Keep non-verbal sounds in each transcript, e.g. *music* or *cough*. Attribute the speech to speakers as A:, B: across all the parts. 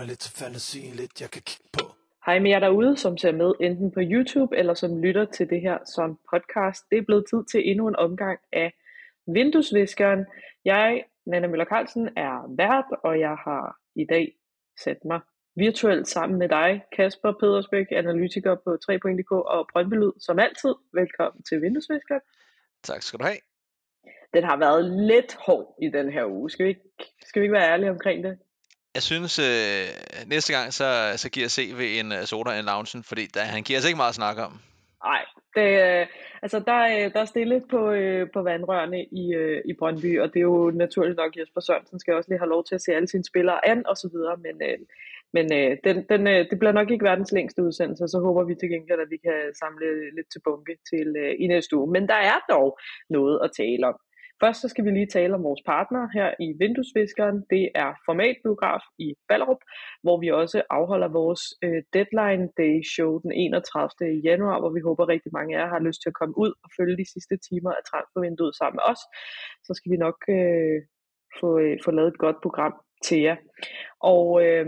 A: mig lidt til fantasien, lidt jeg kan kigge på
B: Hej med jer derude, som ser med enten på YouTube eller som lytter til det her som podcast. Det er blevet tid til endnu en omgang af Vinduesviskeren. Jeg, Nana Møller Carlsen, er vært, og jeg har i dag sat mig virtuelt sammen med dig, Kasper Pedersbæk, analytiker på 3.dk og Brøndby som altid. Velkommen til Vinduesviskeren.
C: Tak skal du have.
B: Den har været lidt hård i den her uge. Skal vi ikke, skal vi ikke være ærlige omkring det?
C: Jeg synes, øh, næste gang, så, så giver CV en uh, soda en loungen, fordi der, han giver os ikke meget at snakke om.
B: Nej, det, øh, altså der, øh, der er stille på, øh, på vandrørene i, øh, i Brøndby, og det er jo naturligt nok, Jesper Sørensen skal også lige have lov til at se alle sine spillere an og så videre, men, øh, men øh, den, den, øh, det bliver nok ikke verdens længste udsendelse, så håber vi til gengæld, at vi kan samle lidt til bunke til øh, i næste uge. Men der er dog noget at tale om. Først så skal vi lige tale om vores partner her i Vinduesviskeren. Det er Formatbiograf i Ballerup, hvor vi også afholder vores øh, Deadline Day show den 31. januar, hvor vi håber rigtig mange af jer har lyst til at komme ud og følge de sidste timer af transfervinduet sammen med os. Så skal vi nok øh, få, øh, få lavet et godt program til jer. Og øh,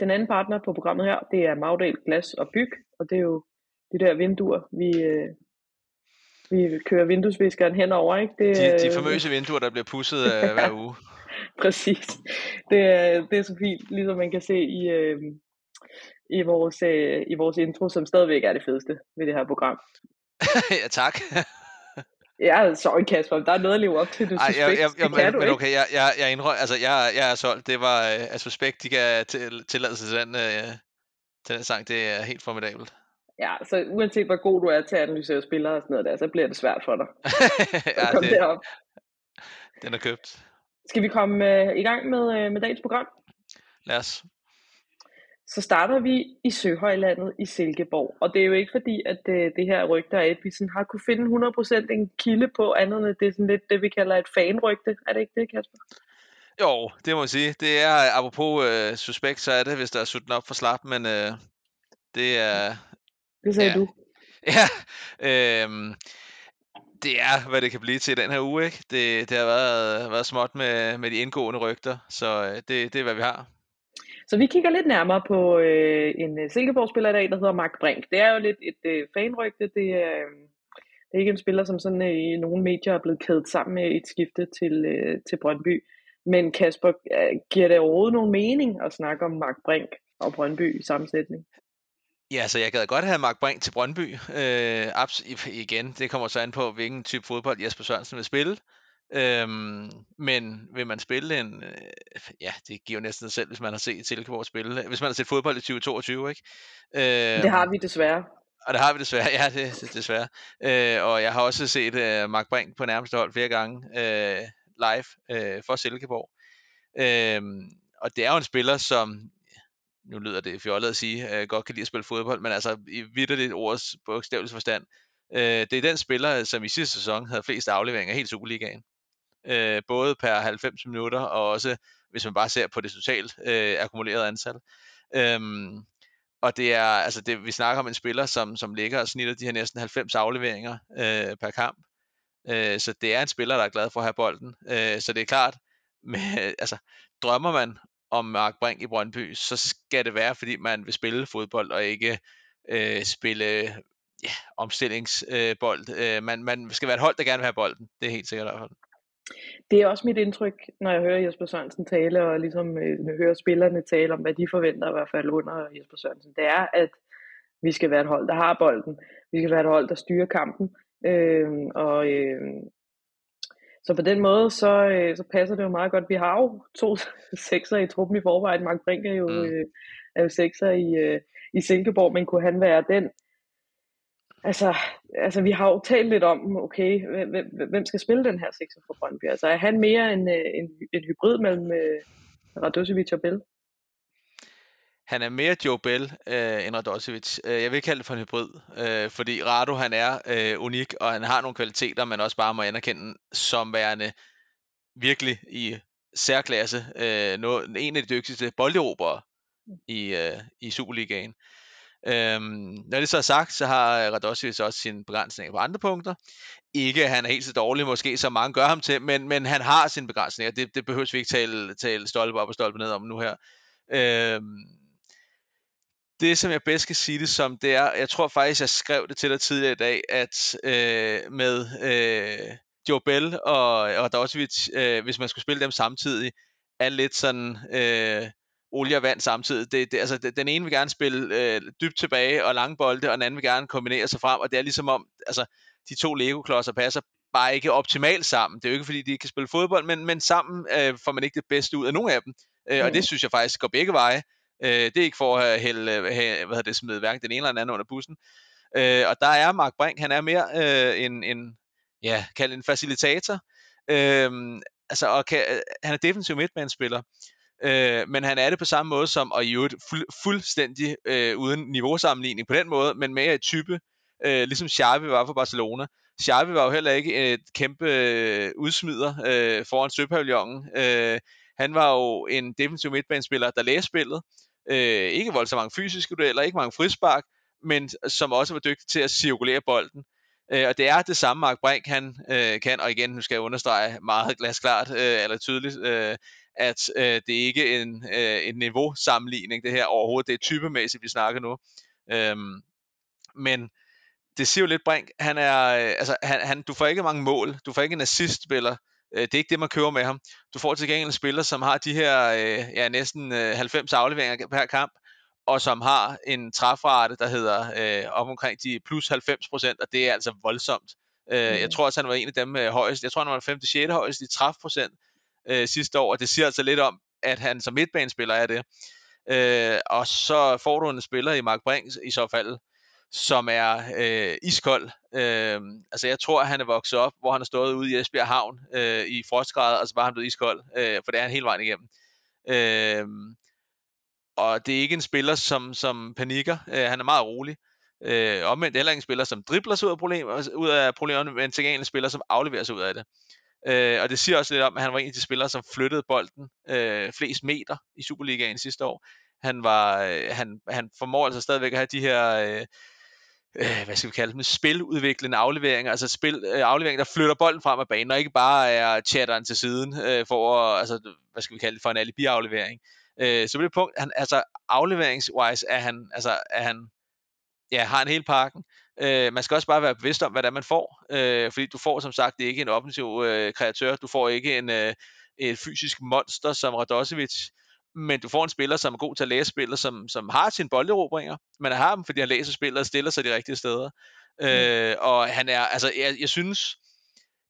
B: den anden partner på programmet her, det er Magdal Glas og Byg, og det er jo de der vinduer, vi, øh, vi kører vinduesviskeren henover, ikke? Det,
C: de, de famøse vinduer, der bliver pusset uh, *laughs* hver uge.
B: Præcis. Det, er, det er så fint, ligesom man kan se i, øh, i, vores, øh, i vores intro, som stadigvæk er det fedeste ved det her program. *laughs*
C: ja, tak. *laughs*
B: Ja, sorry Kasper, der er noget at leve op til, du Ej,
C: jeg, jeg, jeg, men, men okay, jeg, jeg, jeg indrømmer, altså jeg, jeg er solgt, det var, uh, altså Suspekt, de kan til, tilladelse til den, uh, til den sang, det er helt formidabelt.
B: Ja, så uanset hvor god du er til at analysere spillere og sådan noget der, så bliver det svært for dig. *laughs*
C: ja, det, derop. Den er købt.
B: Skal vi komme uh, i gang med, uh, med dagens program?
C: Lad os.
B: Så starter vi i Søhøjlandet i Silkeborg, og det er jo ikke fordi, at uh, det her rygte er, at vi sådan har kunne finde 100% en kilde på andet end det er sådan lidt det, vi kalder et fanrygte. Er det ikke det, Kasper?
C: Jo, det må jeg sige. Det er, apropos uh, suspekt, så er det, hvis der er sutten op for slap, men uh, det er,
B: det sagde ja. du. *laughs*
C: Ja, øhm, det er, hvad det kan blive til den her uge. Ikke? Det, det har været, været småt med, med de indgående rygter, så øh, det, det er, hvad vi har.
B: Så vi kigger lidt nærmere på øh, en øh, Silkeborg-spiller i dag, der hedder Mark Brink. Det er jo lidt et øh, fanrygte. Det er, øh, det er ikke en spiller, som sådan øh, i nogle medier er blevet kædet sammen med et skifte til, øh, til Brøndby. Men Kasper, øh, giver det overhovedet nogen mening at snakke om Mark Brink og Brøndby i sammensætning?
C: Ja, så jeg gad godt have Mark Brink til Brøndby. Øh, abs- igen, det kommer så an på, hvilken type fodbold Jesper Sørensen vil spille. Øhm, men vil man spille en... Øh, ja, det giver jo næsten sig selv, hvis man har set Silkeborg spille. Hvis man har set fodbold i 2022, ikke?
B: Øhm, det har vi desværre.
C: Og det har vi desværre, ja, det, det desværre. Øh, og jeg har også set øh, Mark Brink på nærmeste hold flere gange øh, live øh, for Silkeborg. Øh, og det er jo en spiller, som nu lyder det fjollet at sige, øh, godt kan lide at spille fodbold, men altså i vidderligt ordets bogstavelig forstand, øh, det er den spiller, som i sidste sæson havde flest afleveringer helt Superligaen. Øh, både per 90 minutter, og også hvis man bare ser på det totalt øh, akkumulerede antal. Øhm, og det er, altså det, vi snakker om en spiller, som, som ligger og snitter de her næsten 90 afleveringer øh, per kamp. Øh, så det er en spiller, der er glad for at have bolden. Øh, så det er klart, *laughs* med, altså, drømmer man om Mark Brink i Brøndby, så skal det være, fordi man vil spille fodbold og ikke øh, spille ja, omstillingsbold. Øh, øh, man, man skal være et hold, der gerne vil have bolden. Det er helt sikkert i hvert fald.
B: Det er også mit indtryk, når jeg hører Jesper Sørensen tale, og ligesom øh, hører spillerne tale om, hvad de forventer i hvert fald under Jesper Sørensen. Det er, at vi skal være et hold, der har bolden. Vi skal være et hold, der styrer kampen. Øh, og, øh, så på den måde, så, øh, så passer det jo meget godt. Vi har jo to *laughs* sekser i truppen i forvejen. Mark Brink er jo, mm. øh, er jo sekser i, øh, i Silkeborg, men kunne han være den? Altså, altså, vi har jo talt lidt om, okay, hvem skal spille den her sekser for Brøndby? Altså, er han mere en, en, en hybrid mellem øh, Radosevic og Bell?
C: Han er mere Joe Bell øh, end Radosevic. Øh, jeg vil kalde det for en hybrid, øh, fordi Rado han er øh, unik, og han har nogle kvaliteter, man også bare må anerkende som værende virkelig i særklasse. Øh, noget, en af de dygtigste bolderobrere i, øh, i Superligaen. Øhm, når det så er sagt, så har Radosjevic også sine begrænsninger på andre punkter. Ikke, at han er helt så dårlig, måske som mange gør ham til, men, men han har sine begrænsninger. Det, det behøver vi ikke tale, tale stolpe op og stolpe ned om nu her. Øhm, det, som jeg bedst kan sige det som, det er, jeg tror faktisk, jeg skrev det til dig tidligere i dag, at øh, med øh, Joe Bell og, og Dosvich, øh, hvis man skulle spille dem samtidig, er lidt sådan øh, olie og vand samtidig. Det, det, altså, den ene vil gerne spille øh, dybt tilbage og lange bolde, og den anden vil gerne kombinere sig frem, og det er ligesom om, altså, de to Lego-klodser passer bare ikke optimalt sammen. Det er jo ikke, fordi de ikke kan spille fodbold, men, men sammen øh, får man ikke det bedste ud af nogen af dem. Øh, mm. Og det synes jeg faktisk går begge veje. Øh, det er ikke for at hælde, øh, have, hvad hedder det, smide hverken den ene eller den anden under bussen. Øh, og der er Mark Brink, han er mere øh, en, en, ja, kald en facilitator. Øh, altså, og kan, øh, han er defensiv midtbanespiller. Øh, men han er det på samme måde som, og i øvrigt fuldstændig øh, uden niveausammenligning på den måde, men mere i type, øh, ligesom Xavi var for Barcelona. Xavi var jo heller ikke et kæmpe øh, udsmider øh, foran Søpavillonen. Øh, han var jo en defensiv midtbanespiller, der læste spillet. Øh, ikke voldsomt mange fysiske dueller, ikke mange frispark, men som også var dygtig til at cirkulere bolden. Øh, og det er det samme, Mark Brink han øh, kan, og igen, nu skal jeg understrege meget glasklart, øh, eller tydeligt, øh, at øh, det ikke er en, øh, en niveau-sammenligning, det her overhovedet. Det er typemæssigt, vi snakker nu. Øh, men det siger jo lidt Brink, han er, øh, altså, han, han, du får ikke mange mål, du får ikke en assist-spiller, øh, det er ikke det, man køber med ham. Du får til gengæld en spiller, som har de her øh, ja, næsten øh, 90 afleveringer per kamp, og som har en træfrate, der hedder øh, op omkring de plus 90 procent, og det er altså voldsomt. Øh, mm. Jeg tror også, han var en af dem øh, højst. Jeg tror, han var 5. 6. højst i træfprocent øh, sidste år, og det siger altså lidt om, at han som midtbanespiller er det. Øh, og så får du en spiller i Mark Brink i så fald, som er øh, iskold. Øh, altså jeg tror, at han er vokset op, hvor han har stået ude i Esbjerg Havn øh, i frostgrader, og så var han blevet iskold, øh, for det er han hele vejen igennem. Øh, og det er ikke en spiller, som, som panikker. Øh, han er meget rolig. Øh, omvendt det er heller ikke en spiller, som dribler sig ud af, problemer, øh, ud af problemerne, men til gengæld en spiller, som afleverer sig ud af det. Øh, og det siger også lidt om, at han var en af de spillere, som flyttede bolden øh, flest meter i Superligaen sidste år. Han var, øh, han, han formår altså stadigvæk at have de her, øh, øh, hvad skal vi kalde dem, spiludviklende afleveringer, altså spil, øh, afleveringer, der flytter bolden frem af banen, og ikke bare er chatteren til siden øh, for, at, altså, hvad skal vi kalde det, for en alibi-aflevering. Øh, så på det punkt, han, altså afleveringswise er han, altså er han, ja, har en hel pakken. Øh, man skal også bare være bevidst om, hvad det er, man får. Øh, fordi du får som sagt ikke en offensiv øh, kreatør, du får ikke en, øh, et fysisk monster som Radosevic, men du får en spiller, som er god til at læse spillet, som, som har sine bolderobringer, men har dem, fordi han læser spillet og stiller sig de rigtige steder. Mm. Øh, og han er, altså jeg, jeg synes,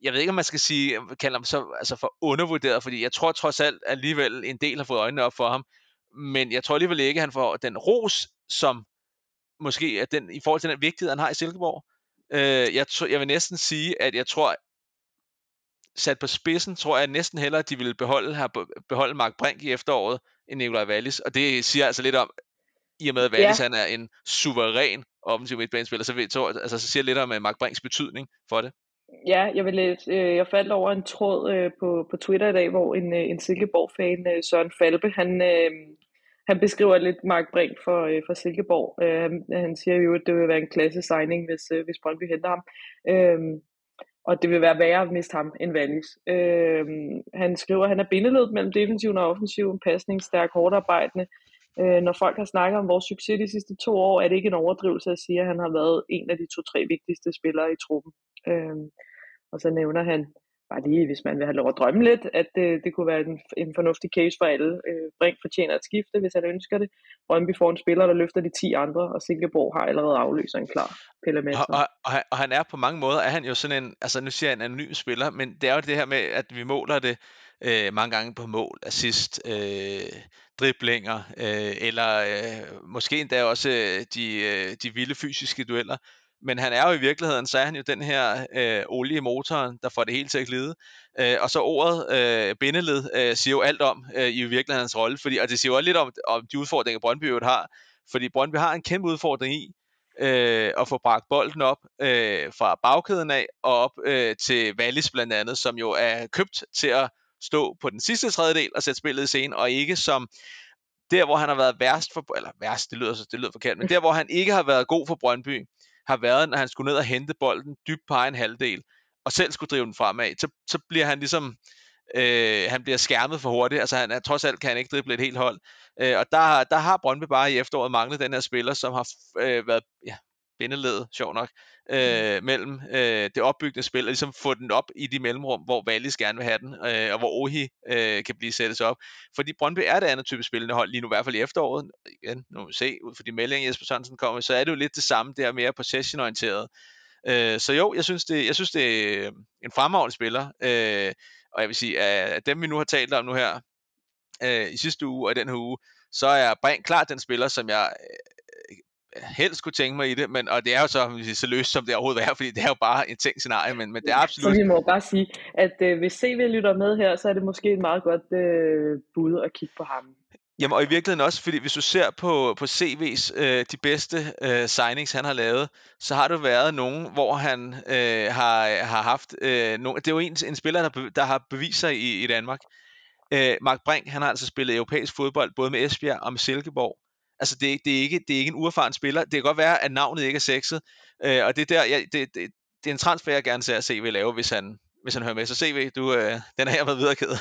C: jeg ved ikke, om man skal sige, kalder ham så altså for undervurderet, fordi jeg tror trods alt alligevel en del har fået øjnene op for ham, men jeg tror alligevel ikke, at han får den ros, som måske at den, i forhold til den vigtighed, han har i Silkeborg. Øh, jeg, jeg vil næsten sige, at jeg tror, sat på spidsen, tror jeg næsten hellere, at de ville beholde, have beholde Mark Brink i efteråret, end Nikolaj Wallis. Og det siger altså lidt om, i og med at Wallis ja. han er en suveræn offensiv midtbanespiller, så, ved, så, altså, så siger lidt om uh, Mark Brinks betydning for det.
B: Ja, jeg, vil læse, øh, jeg faldt over en tråd øh, på, på Twitter i dag, hvor en, øh, en Silkeborg-fan, øh, Søren Falbe, han, øh, han beskriver lidt Mark Brink for, øh, for Silkeborg. Øh, han, han siger jo, at det vil være en klasse signing, hvis, øh, hvis Brøndby henter ham. Øh, og det vil være værre at miste ham end Wallis. Øh, han skriver, at han er bindeledet mellem defensiven og offensiven, pasning, stærk, hårdt arbejdende. Øh, når folk har snakket om vores succes de sidste to år, er det ikke en overdrivelse at sige, at han har været en af de to-tre vigtigste spillere i truppen. Øh, og så nævner han, bare lige, hvis man vil have lov at drømme lidt, at det, det kunne være en, en fornuftig case for alle. Øh, Brink fortjener at skifte, hvis han ønsker det. Brøndby får en spiller, der løfter de 10 andre, og Silkeborg har allerede afløseren klar. Pelle
C: og, og, og, og, han er på mange måder, er han jo sådan en, altså nu siger jeg en anonym spiller, men det er jo det her med, at vi måler det øh, mange gange på mål, assist, øh, driblinger, øh, eller øh, måske endda også øh, de, øh, de vilde fysiske dueller men han er jo i virkeligheden, så er han jo den her øh, olie i motoren, der får det hele til at glide. Øh, og så ordet øh, bindeled øh, siger jo alt om øh, i virkelighedens rolle, fordi, og det siger jo også lidt om, om de udfordringer, Brøndby har, fordi Brøndby har en kæmpe udfordring i øh, at få bragt bolden op øh, fra bagkæden af og op øh, til Wallis blandt andet, som jo er købt til at stå på den sidste tredjedel og sætte spillet i scenen, og ikke som der hvor han har været værst for, eller værst, det lyder, så det lyder forkert, men der hvor han ikke har været god for Brøndby, har været, når han skulle ned og hente bolden dybt på en halvdel, og selv skulle drive den fremad, så, så bliver han ligesom, øh, han bliver skærmet for hurtigt, altså han, trods alt kan han ikke drible et helt hold, øh, og der, der har Brøndby bare i efteråret manglet den her spiller, som har øh, været, ja, bindeled, sjov nok, øh, mellem øh, det opbyggende spil, og ligesom få den op i de mellemrum, hvor Wallis gerne vil have den, øh, og hvor Ohi øh, kan blive sættes op. Fordi Brøndby er det andet type spillende hold lige nu, i hvert fald i efteråret. Igen, nu må vi se, ud fra de meldinger, Jesper Sørensen kommer, så er det jo lidt det samme, det er mere possession-orienteret. Øh, så jo, jeg synes, det, jeg synes, det er en fremragende spiller, øh, og jeg vil sige, at dem vi nu har talt om nu her, øh, i sidste uge og i den her uge, så er Brink klart den spiller, som jeg helst kunne tænke mig i det, men, og det er jo så, så løst som det overhovedet er, fordi det er jo bare en tænkt scenarie, men, men det er absolut...
B: Så vi må bare sige, at øh, hvis CV lytter med her, så er det måske et meget godt øh, bud at kigge på ham.
C: Jamen, og i virkeligheden også, fordi hvis du ser på, på CV's øh, de bedste øh, signings, han har lavet, så har det været nogen, hvor han øh, har, har haft... Øh, nogen, det er jo en, en spiller, der, der har bevist sig i, i Danmark. Øh, Mark Brink, han har altså spillet europæisk fodbold, både med Esbjerg og med Silkeborg. Altså, det, det, er ikke, det er ikke en uerfaren spiller. Det kan godt være, at navnet ikke er sexet, øh, og det er der, ja, det, det, det er en transfer, jeg gerne ser CV lave, hvis han, hvis han hører med. Så CV, du, øh, den er her med viderekædet.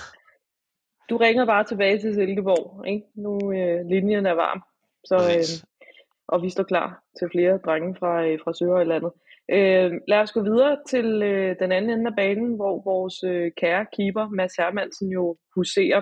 B: Du ringer bare tilbage til Silkeborg, ikke? Nu øh, linjen er varm, så, øh, og vi står klar til flere drenge fra, øh, fra Sørøjlandet. Øh, lad os gå videre til øh, den anden ende af banen, hvor vores øh, kære keeper, Mads Hermansen, jo huserer.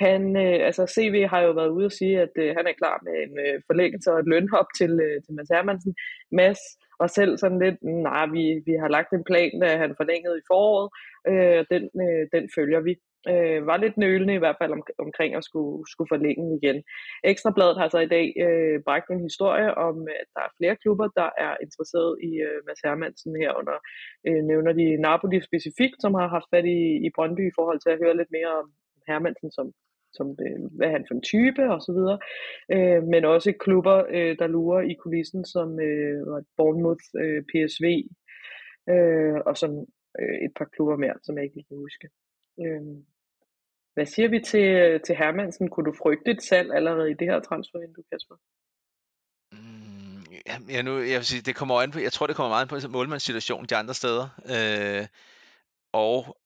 B: Han, øh, altså CV har jo været ude og sige, at øh, han er klar med en øh, forlængelse og et lønhop til, øh, til Mads Hermansen. Mads og selv sådan lidt, nej, vi, vi har lagt en plan, da han forlængede i foråret, øh, den, øh, den følger vi. Øh, var lidt nølende i hvert fald om, omkring at skulle, skulle forlænge igen. Ekstrabladet har så i dag øh, bragt en historie om, at der er flere klubber, der er interesseret i øh, Mads Hermansen herunder. Øh, nævner de Napoli specifikt, som har haft fat i, i Brøndby i forhold til at høre lidt mere om Hermansen som som øh, hvad er han for en type og så videre, øh, men også klubber, øh, der lurer i kulissen, som øh, Bournemouth, øh, PSV øh, og sådan øh, et par klubber mere, som jeg ikke kan huske. Øh, hvad siger vi til, øh, til Hermansen? Kunne du frygte et salg allerede i det her transfervindue, Kasper?
C: Mm, ja, nu, jeg vil sige, det kommer an på, jeg tror, det kommer meget an på målmandssituationen de andre steder. Øh, og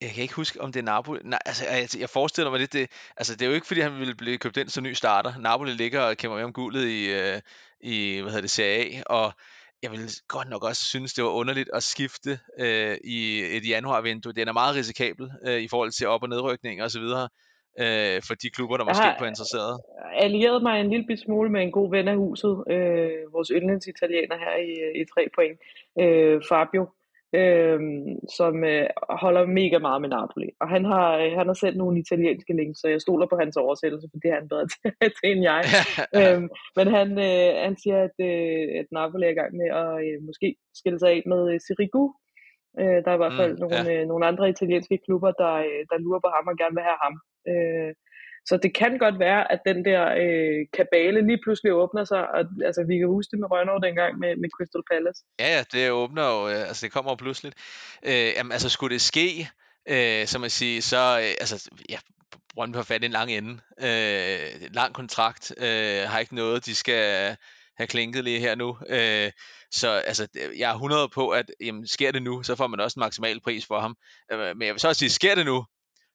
C: jeg kan ikke huske, om det er Napoli. Nej, altså, jeg, jeg forestiller mig lidt, det, altså, det er jo ikke, fordi han ville blive købt ind som ny starter. Napoli ligger og kæmper med om guldet i, øh, i hvad hedder det, Serie A, og jeg vil godt nok også synes, det var underligt at skifte øh, i et januarvindue. Den er meget risikabel øh, i forhold til op- og nedrykning og så videre øh, for de klubber, der måske er interesseret.
B: allieret mig en lille smule med en god ven af huset, øh, vores yndlingsitaliener her i, i tre point, øh, Fabio, øh, som øh, holder mega meget med Napoli. Og han har, øh, han har sendt nogle italienske links, så jeg stoler på hans oversættelse, for det er han bedre til, *laughs* til end jeg. *laughs* øh, men han, øh, han siger, at, øh, at Napoli er i gang med at øh, måske skille sig af med øh, Sirigu. Øh, der er i hvert fald mm, nogle, ja. øh, nogle andre italienske klubber, der, øh, der lurer på ham og gerne vil have ham. Øh, så det kan godt være, at den der øh, kabale lige pludselig åbner sig, og altså, vi kan huske det med Rønner dengang med, med Crystal Palace.
C: Ja, ja, det åbner jo, øh, altså det kommer jo pludseligt. Øh, jamen, altså skulle det ske, øh, som man siger, så, øh, altså, ja, Brøndby har fat i en lang ende. Øh, lang kontrakt, øh, har ikke noget, de skal have klinket lige her nu. Øh, så altså, jeg er 100 på, at jamen, sker det nu, så får man også en maksimal pris for ham. Øh, men jeg vil så også sige, sker det nu,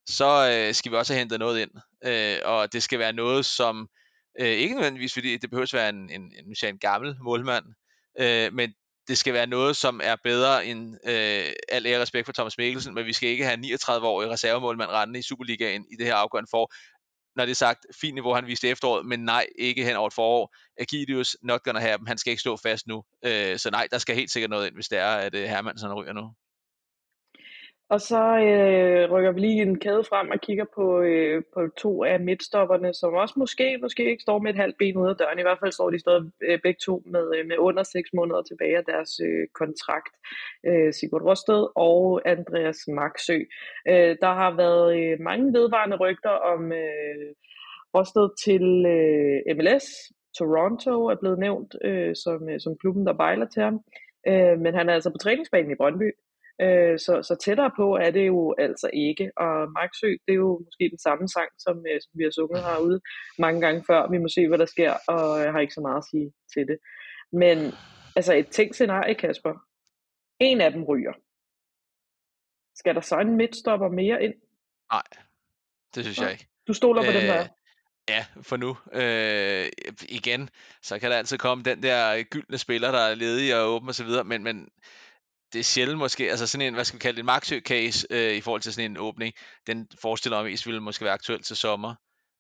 C: så øh, skal vi også have hentet noget ind. Øh, og det skal være noget, som øh, ikke nødvendigvis, fordi det behøver at være en, en, en, en, en gammel målmand, øh, men det skal være noget, som er bedre end øh, al ære respekt for Thomas Mikkelsen, men vi skal ikke have 39-årig reservemålmand rendende i Superligaen i det her afgørende for. Når det er sagt, fint niveau han viste efteråret, men nej, ikke hen over et forår. Agidius, not gonna have dem, han skal ikke stå fast nu. Øh, så nej, der skal helt sikkert noget ind, hvis det er, at øh, Hermansen ryger nu.
B: Og så øh, rykker vi lige en kæde frem og kigger på, øh, på to af midtstopperne, som også måske, måske ikke står med et halvt ben ude af døren. I hvert fald står de stadig øh, begge to med, øh, med under seks måneder tilbage af deres øh, kontrakt. Øh, Sigurd Rosted og Andreas Maxø. Øh, der har været øh, mange vedvarende rygter om øh, Rosted til øh, MLS. Toronto er blevet nævnt øh, som, øh, som klubben, der bejler til ham. Øh, men han er altså på træningsbanen i Brøndby Øh, så, så tættere på er det jo altså ikke. Og Marksø, det er jo måske den samme sang, som, øh, som vi har sunget herude mange gange før. Vi må se, hvad der sker, og jeg har ikke så meget at sige til det. Men altså et tænkt scenarie, Kasper. En af dem ryger. Skal der så en midtstopper mere ind?
C: Nej, det synes jeg ikke.
B: Du stoler på øh, dem, der er?
C: Ja, for nu. Øh, igen, så kan der altid komme den der gyldne spiller, der er ledig og åben og så videre, men, men det er sjældent måske, altså sådan en, hvad skal vi kalde det, en Maxø-case øh, i forhold til sådan en åbning, den forestiller mig mest ville måske være aktuel til sommer.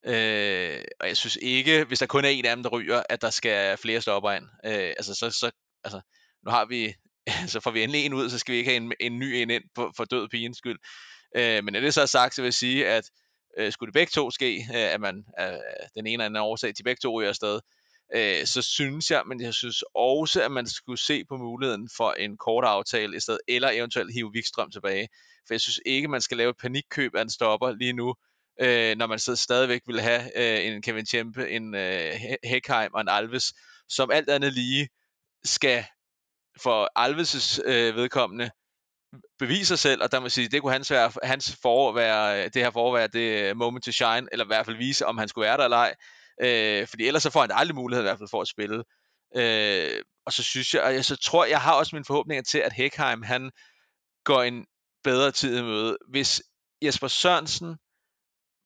C: Øh, og jeg synes ikke, hvis der kun er en af dem, der ryger, at der skal flere stopper ind. Øh, altså, så, så, altså, nu har vi, *laughs* så får vi endelig en ud, så skal vi ikke have en, en ny en ind for, for død pigens skyld. Øh, men er det så sagt, så vil jeg sige, at øh, skulle det begge to ske, øh, at man øh, den ene eller anden årsag til begge to ryger afsted, øh, så synes jeg, men jeg synes også, at man skulle se på muligheden for en kort aftale i stedet, eller eventuelt hive Wikstrøm tilbage. For jeg synes ikke, man skal lave et panikkøb af en stopper lige nu, øh, når man så stadigvæk vil have øh, en Kevin Tjempe, en øh, Heckheim og en Alves, som alt andet lige skal for Alves' øh, vedkommende bevise sig selv, og der må sige, det kunne hans, være, hans forår være, øh, det her forår være det øh, moment to shine, eller i hvert fald vise, om han skulle være der eller ej. Øh, fordi ellers så får han aldrig mulighed i hvert fald for at spille. Øh, og så synes jeg, og jeg så tror, jeg har også mine forhåbninger til, at Hekheim, han går en bedre tid i møde. Hvis Jesper Sørensen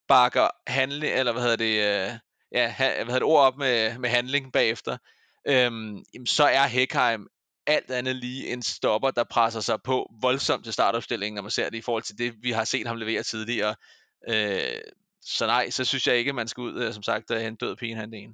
C: bakker handling, eller hvad hedder det, øh, ja, hvad hedder det, ord op med, med handling bagefter, øhm, så er Hekheim alt andet lige en stopper, der presser sig på voldsomt til startopstillingen, når man ser det i forhold til det, vi har set ham levere tidligere. Øh, så nej, så synes jeg ikke, man skal ud, øh, som sagt, at hente død pige han det ene.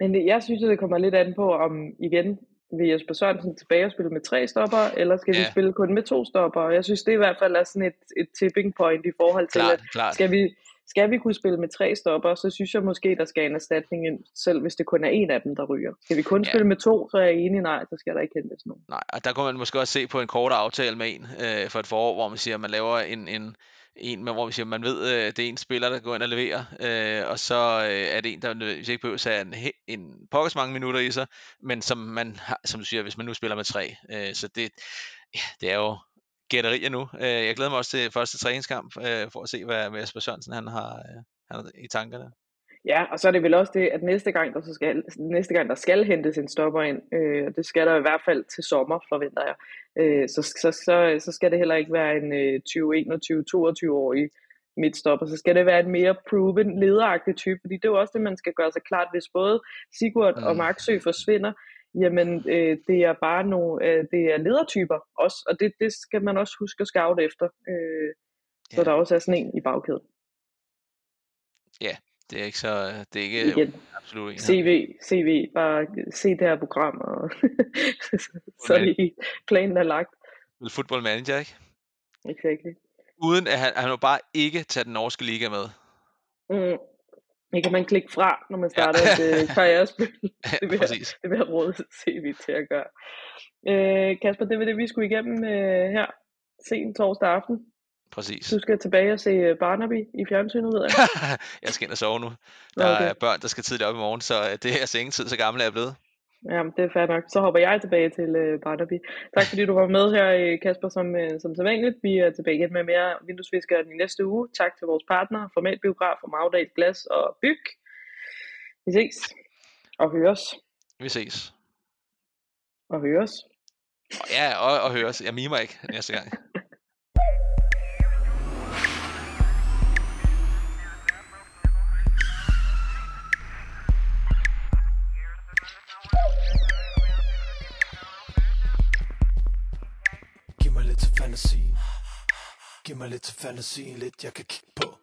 B: Men det, jeg synes, det kommer lidt an på, om igen, vil Jesper Sørensen tilbage og spille med tre stopper, eller skal ja. vi spille kun med to stopper? Jeg synes, det i hvert fald er sådan et, et tipping point i forhold til,
C: klart,
B: at
C: klart.
B: skal vi, skal vi kunne spille med tre stopper, så synes jeg måske, der skal en erstatning ind, selv hvis det kun er en af dem, der ryger. Skal vi kun ja. spille med to, så er jeg enig, nej, så skal der ikke hentes nogen.
C: Nej, og der kunne man måske også se på en kort aftale med en øh, for et forår, hvor man siger, at man laver en, en, en hvor man siger, man ved, øh, det er en spiller, der går ind og leverer, øh, og så øh, er det en, der hvis ikke behøver at en, en pokkes mange minutter i sig, men som man har, som du siger, hvis man nu spiller med tre. Øh, så det, ja, det er jo gætterier nu. Øh, jeg glæder mig også til første træningskamp, øh, for at se, hvad, hvad Jesper Sørensen han har, øh, han har i tankerne.
B: Ja, og så er det vel også det, at næste gang, der, så skal, næste gang, der skal hentes en stopper ind, øh, det skal der i hvert fald til sommer, forventer jeg, øh, så, så, så, så skal det heller ikke være en øh, 20-21-22-årig midtstopper, så skal det være en mere proven, lederagtig type, fordi det er jo også det, man skal gøre sig klart, hvis både Sigurd mm. og Marksø forsvinder, jamen øh, det er bare nogle, øh, det er ledertyper også, og det, det skal man også huske at scout efter, øh, så ja. der også er sådan en i bagkæden.
C: Det er ikke så, det er ikke
B: Igen. absolut en CV, CV, bare se det her program, og *laughs* så er det planen er lagt.
C: Vil football manager, ikke?
B: Exactly.
C: Uden at han, han må bare ikke tage den norske liga med.
B: Mm. Det kan man klikke fra, når man starter *laughs* ja. et *laughs* karrierespil. Det vil,
C: jeg,
B: det vil jeg råde CV til at gøre. Uh, Kasper, det var det, vi skulle igennem uh, her sen torsdag aften.
C: Præcis.
B: Du skal tilbage og se Barnaby i fjernsynet, ved jeg. *laughs*
C: jeg skal ind og sove nu. Der okay. er børn, der skal tidligt op i morgen, så det er altså ingen tid, så gammel er jeg blevet.
B: Jamen, det er fair nok. Så hopper jeg tilbage til uh, Barnaby. Tak fordi du var med her, Kasper, som, uh, som sædvanligt. Vi er tilbage igen med mere vinduesfiskere i næste uge. Tak til vores partner, Format Biograf, og Magdal Glas og Byg. Vi ses og høres.
C: Vi ses.
B: Og høres.
C: Ja, og, og høres. Jeg mimer ikke næste gang.
A: Fantasien. Giv mig lidt til fantasien Lidt jeg kan kigge på.